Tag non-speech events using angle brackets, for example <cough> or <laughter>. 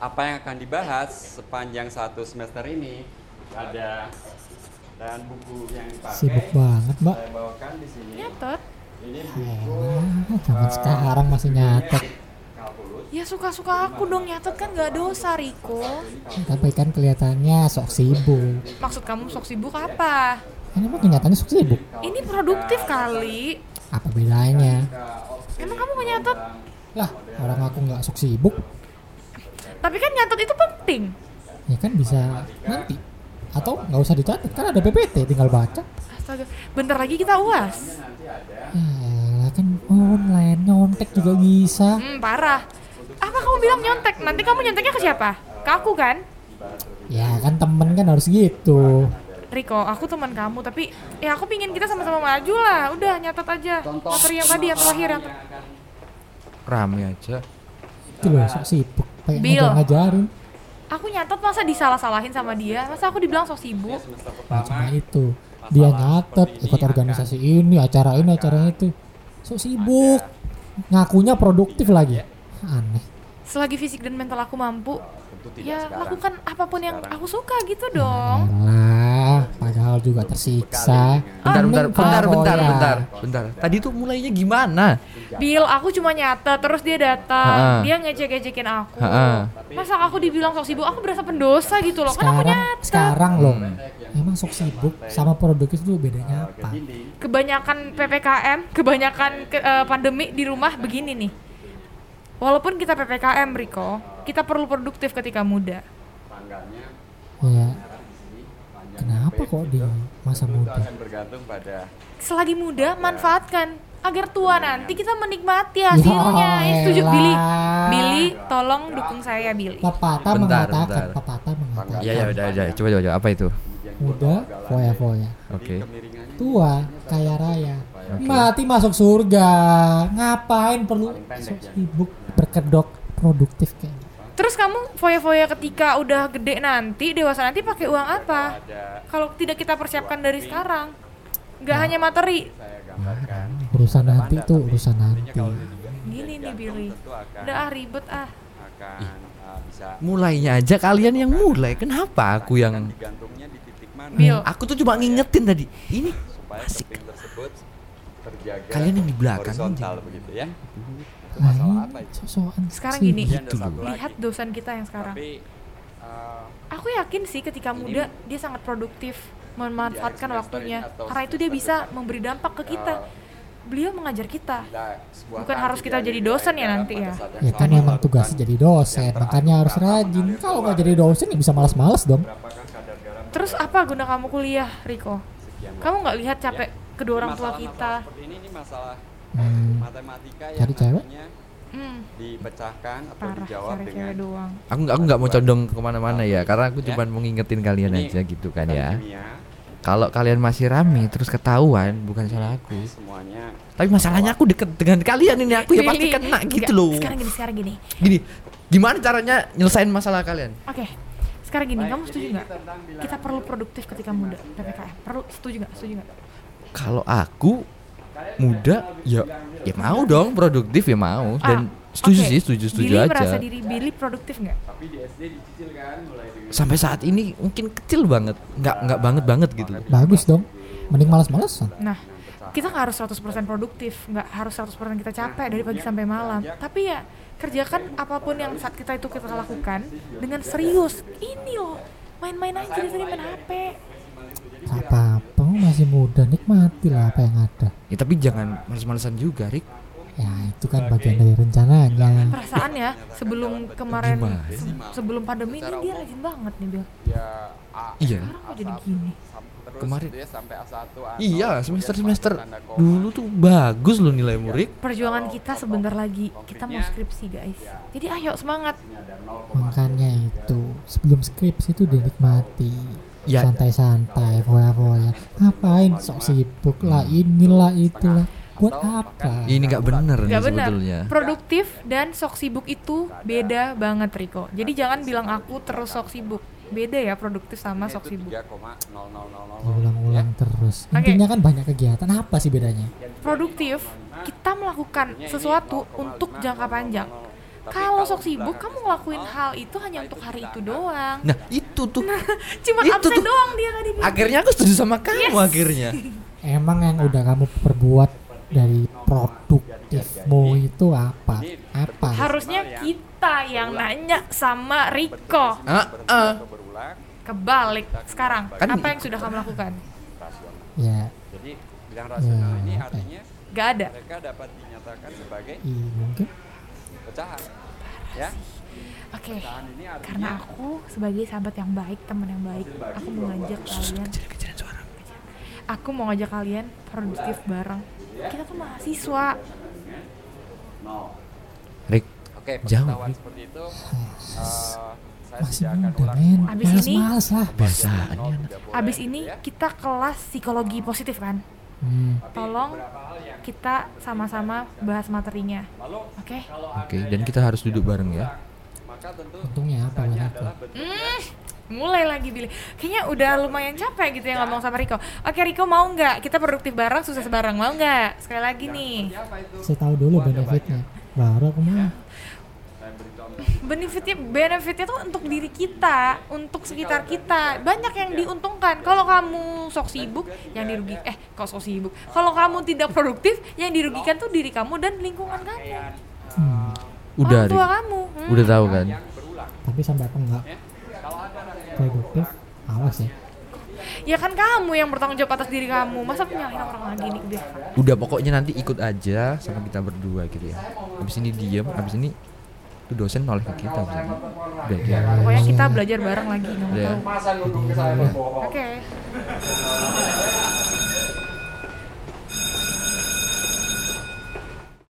apa yang akan dibahas sepanjang satu semester ini ada dan buku yang dipakai Sibuk banget, Mbak. saya bawakan di sini. Nyatet. Ini buku Elah, zaman sekarang masih nyatet. kalkulus. Ya suka-suka aku dong nyatet kan gak dosa Riko. Tapi kan kelihatannya sok sibuk. Maksud kamu sok sibuk apa? Kan emang kenyataannya sok sibuk. Ini produktif kali. Apa bedanya? Emang kamu gak nyatet? Lah, orang aku nggak sok sibuk, Tapi kan nyatet itu penting. ya kan bisa nanti. Atau nggak usah dicatat, kan ada PPT, tinggal baca. Astaga, bentar lagi kita uas. Ya kan online, nyontek juga bisa. Hmm, parah. Apa kamu bilang nyontek? Nanti kamu nyonteknya ke siapa? Ke aku kan? Ya kan temen kan harus gitu. Riko, aku teman kamu, tapi ya aku pingin kita sama-sama maju lah. Udah, nyatet aja. Materi yang tadi, yang terakhir. Yang ter- Rame aja. Itu loh, sok sibuk. Pengen Bill. ngajar-ngajarin. Aku nyatet masa disalah-salahin sama dia? Masa aku dibilang sok sibuk? Semester Nah, pertama cuma itu. Dia nyatet, ikut organisasi ini, acara ini, acara itu. Sok sibuk. Ngakunya produktif lagi. Aneh. Selagi fisik dan mental aku mampu, ya sekarang. lakukan apa pun yang aku suka gitu dong. Alah, juga tersiksa. Bentar, bentar, bentar, bentar, ya. bentar, bentar. Tadi tuh mulainya gimana? Bill, aku cuma nyatet, terus dia datang, Ha-ha. dia ngecek-ngecekin aku. Ha-ha. Masa aku dibilang sok sibuk, aku berasa pendosa gitu loh. Kan aku Sekarang, nyatet. sekarang loh. Emang sok sibuk sama produktif itu bedanya apa? Kebanyakan PPKM, kebanyakan ke- eh, pandemi di rumah begini nih. Walaupun kita PPKM, Riko, kita perlu produktif ketika muda. Tanggalnya Ya, kenapa kok di masa itu muda? akan bergantung pada Selagi muda, manfaatkan agar tua nanti kita menikmati hasilnya. Ya setuju, Billy? Billy, tolong dukung saya, Billy. Pepatah mengatakan, pepatah mengatakan. Ya ya udah udah. Coba coba coba. apa itu? Muda, foya-foya. Oke. Tua, kaya raya. Mati masuk surga. Ngapain perlu sibuk berkedok produktif kayak? Terus kamu foya-foya ketika udah gede nanti, dewasa nanti pakai uang apa? Kalau tidak kita persiapkan dari sekarang, nggak hanya materi. saya gambarkan Urusan nanti itu urusan nanti. Gini nih Billy, udah ah ribet ah. akan uh, bisa Mulainya aja kalian yang mulai. Kenapa aku yang digantungnya di titik mana Bill, Aku tuh cuma ngingetin tadi. Ini supaya asik. keping tersebut terjaga Kalian yang di belakang begitu ya itu Nah, masalah apa ini itu sosokan sekarang gini, satu lagi. lihat dosen kita yang sekarang. tapi uh, Aku yakin sih ketika muda dia sangat produktif memanfaatkan semester waktunya karena itu dia bisa memberi dampak ke kita. Beliau mengajar kita. sebuah Bukan harus kita jadi dimulai dosen ya dalam nanti pada ya. saat yang Ya kan melakukan tugasnya jadi dosen, makanya harus rajin. Kalau nggak jadi dosen ya bisa malas-malas dong. Terus apa guna kamu kuliah, Riko? Kamu nggak lihat capek kedua orang tua kita? ini ini masalah Hmm, matematika yang Cari cewek? Hmm, dipecahkan atau parah dijawab cari dengan cewek doang. aku nggak aku nggak mau condong ke mana-mana ya karena aku Ya. cuma mau ngingetin kalian Ini aja gitu kan ya kalau kalian masih rame terus ketahuan bukan salah aku semuanya tapi masalahnya aku deket dengan kalian ini aku ya pasti kena gitu loh Sekarang gini, sekarang gini. gini gimana caranya nyelesain masalah kalian Oke, sekarang gini, Baik, kamu setuju nggak? Kita perlu produktif ketika muda PPKM. Perlu setuju nggak? Setuju nggak? kalau aku muda ya ya mau dong produktif ya mau dan Ah, setuju oke. sih setuju setuju Billy aja merasa diri Billy produktif nggak? tapi di SD dicicil kan mulai dari sampai saat ini mungkin kecil banget nggak nggak banget banget gitu bagus dong. Mending malas-malasan. Nah, kita nggak harus 100% produktif, nggak harus 100% kita capek dari pagi sampai malam. Tapi ya kerjakan apa pun yang saat kita itu kita lakukan dengan serius. Ini loh, main-main aja di sini main HP. Apa-apa, masih muda, nikmati lah apa yang ada. ya tapi jangan males-malesan juga Rick Ya itu kan bagian dari rencananya. Perasaan ya, sebelum kemarin se- sebelum pandemi ini dia rajin banget nih Bill. ya iya Sekarang kok jadi gini? Kemarin- dia sampai A1 A0, iya kemudian semester masuk semester tanda koma. dulu tuh bagus loh nilai Rick Perjuangan kita sebentar lagi, kita mau skripsi guys. Jadi ayo semangat. Makanya itu sebelum skripsi itu dinikmati. Ya. Santai-santai, foya-foya. Ngapain sok sibuk lah, inilah itulah. Buat apa? ini nggak bener nih Gak benar. sebetulnya Produktif dan sok sibuk itu beda banget Riko. Jadi jangan bilang aku terus sok sibuk. Beda ya produktif sama sok sibuk. 3,0000. Diulang-ulang terus. Intinya kan banyak kegiatan. Apa sih bedanya? Produktif kita melakukan sesuatu untuk jangka panjang. Kalau sok sibuk, kamu ngelakuin hal itu hanya untuk hari itu doang. Nah itu tuh <laughs> Cuma Itu absen tuh. doang dia tadi akhirnya aku setuju sama kamu Yes. akhirnya. <laughs> Emang yang udah kamu perbuat dari produktifmu itu apa? Apa? Harusnya kita yang nanya sama Riko. Ah. berulang Kebalik sekarang. Kan- Apa yang sudah kamu lakukan? rasional. Ya, Jadi bilang rasional Ya, ini artinya Gak ada. mereka dapat dinyatakan sebagai iya mungkin. Pecahan. Ya, Oke. artinya Karena aku sebagai sahabat yang baik, teman yang baik, aku mau ngajak kalian. Aku mau ngajak kalian produktif bareng. Kita tuh mahasiswa. Rick, Oke, Jauh, seperti itu eh, saya Masih akan muda ulang men. Abis ini- Males-males lah. boleh, Abis ini ya. kita kelas psikologi positif kan? Hmm. Tolong kita sama-sama bahas materinya. Oke? Oke, dan kita harus duduk bareng ya. maka tentu Untungnya apa Hmm, mulai lagi Billy. Kayaknya udah lumayan capek gitu ya ngomong sama Riko. Oke Riko mau nggak? Kita produktif bareng, sukses bareng. Mau nggak? Sekali lagi nih. apa itu? Saya tahu dulu benefitnya. Baru aku mau. Benefitnya, benefitnya tuh untuk diri kita, untuk sekitar kita. Banyak yang diuntungkan. Kalau kamu sok sibuk, yang dirugi. Eh, kok sok sibuk? Kalau kamu tidak produktif, yang dirugikan tuh diri kamu dan lingkungan kamu. Hmm. Udah, Orang tua kamu. Hmm. Udah tahu kan? Tapi sampai aku nggak produktif, awas ya. Ya kan kamu yang bertanggung jawab atas diri kamu. Masa menyalahin orang lagi nih udah. Udah pokoknya nanti ikut aja sama kita berdua gitu ya. Habis ini diem, habis ini tuh dosen noleh ke kita. Udah dia. Pokoknya kita belajar bareng lagi, nggak Udah ya. tahu. Ya, Oke.